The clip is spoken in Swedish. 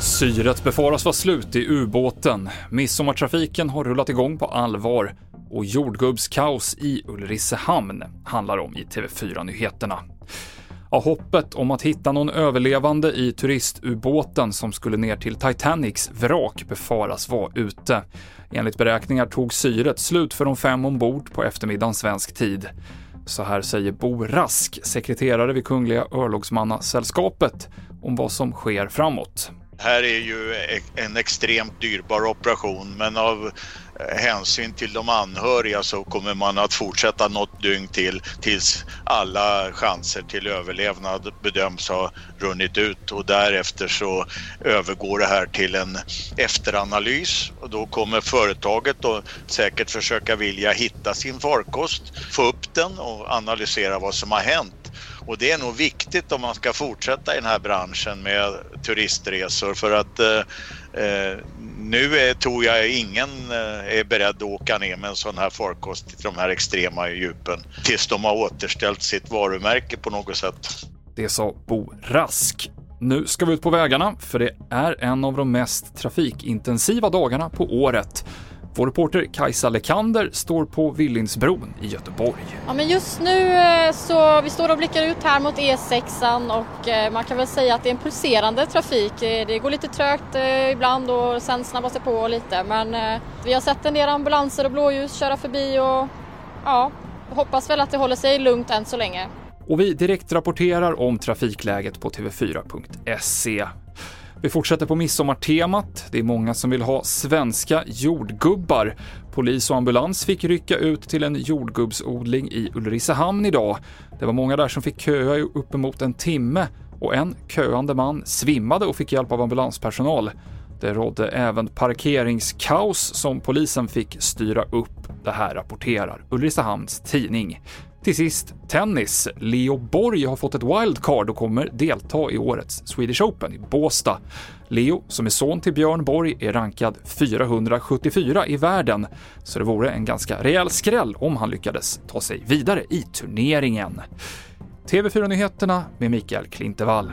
Syret befaras vara slut i ubåten. Midsommartrafiken har rullat igång på allvar och jordgubbskaos i Ulricehamn handlar om i TV4-nyheterna. Ja, hoppet om att hitta någon överlevande i turistubåten som skulle ner till Titanics vrak befaras vara ute. Enligt beräkningar tog syret slut för de fem ombord på eftermiddagen svensk tid. Så här säger Bo Rask, sekreterare vid Kungliga Örlogsmannasällskapet, om vad som sker framåt. Det här är ju en extremt dyrbar operation men av eh, hänsyn till de anhöriga så kommer man att fortsätta något dygn till tills alla chanser till överlevnad bedöms ha runnit ut och därefter så övergår det här till en efteranalys och då kommer företaget då säkert försöka vilja hitta sin farkost, få upp den och analysera vad som har hänt. Och det är nog viktigt om man ska fortsätta i den här branschen med turistresor för att eh, eh nu är, tror jag ingen eh, är beredd att åka ner med en sån här farkost till de här extrema djupen tills de har återställt sitt varumärke på något sätt. Det sa Bo Rask. Nu ska vi ut på vägarna, för det är en av de mest trafikintensiva dagarna på året. Vår reporter Kajsa Lekander står på Villingsbron i Göteborg. Ja, men just nu eh, så vi står och blickar ut här mot E6 och eh, man kan väl säga att det är en pulserande trafik. Eh, det går lite trögt ibland och sen snabbas det på lite men vi har sett en del ambulanser och blåljus köra förbi och ja, hoppas väl att det håller sig lugnt än så länge. Och vi direkt rapporterar om trafikläget på tv4.se. Vi fortsätter på midsommartemat. Det är många som vill ha svenska jordgubbar. Polis och ambulans fick rycka ut till en jordgubbsodling i Ulricehamn idag. Det var många där som fick köa i uppemot en timme och en köande man svimmade och fick hjälp av ambulanspersonal. Det rådde även parkeringskaos som polisen fick styra upp. Det här rapporterar Ulricehamns tidning. Till sist, tennis. Leo Borg har fått ett wildcard och kommer delta i årets Swedish Open i Båstad. Leo, som är son till Björn Borg, är rankad 474 i världen, så det vore en ganska rejäl skräll om han lyckades ta sig vidare i turneringen. TV4-nyheterna med Mikael Klintevall.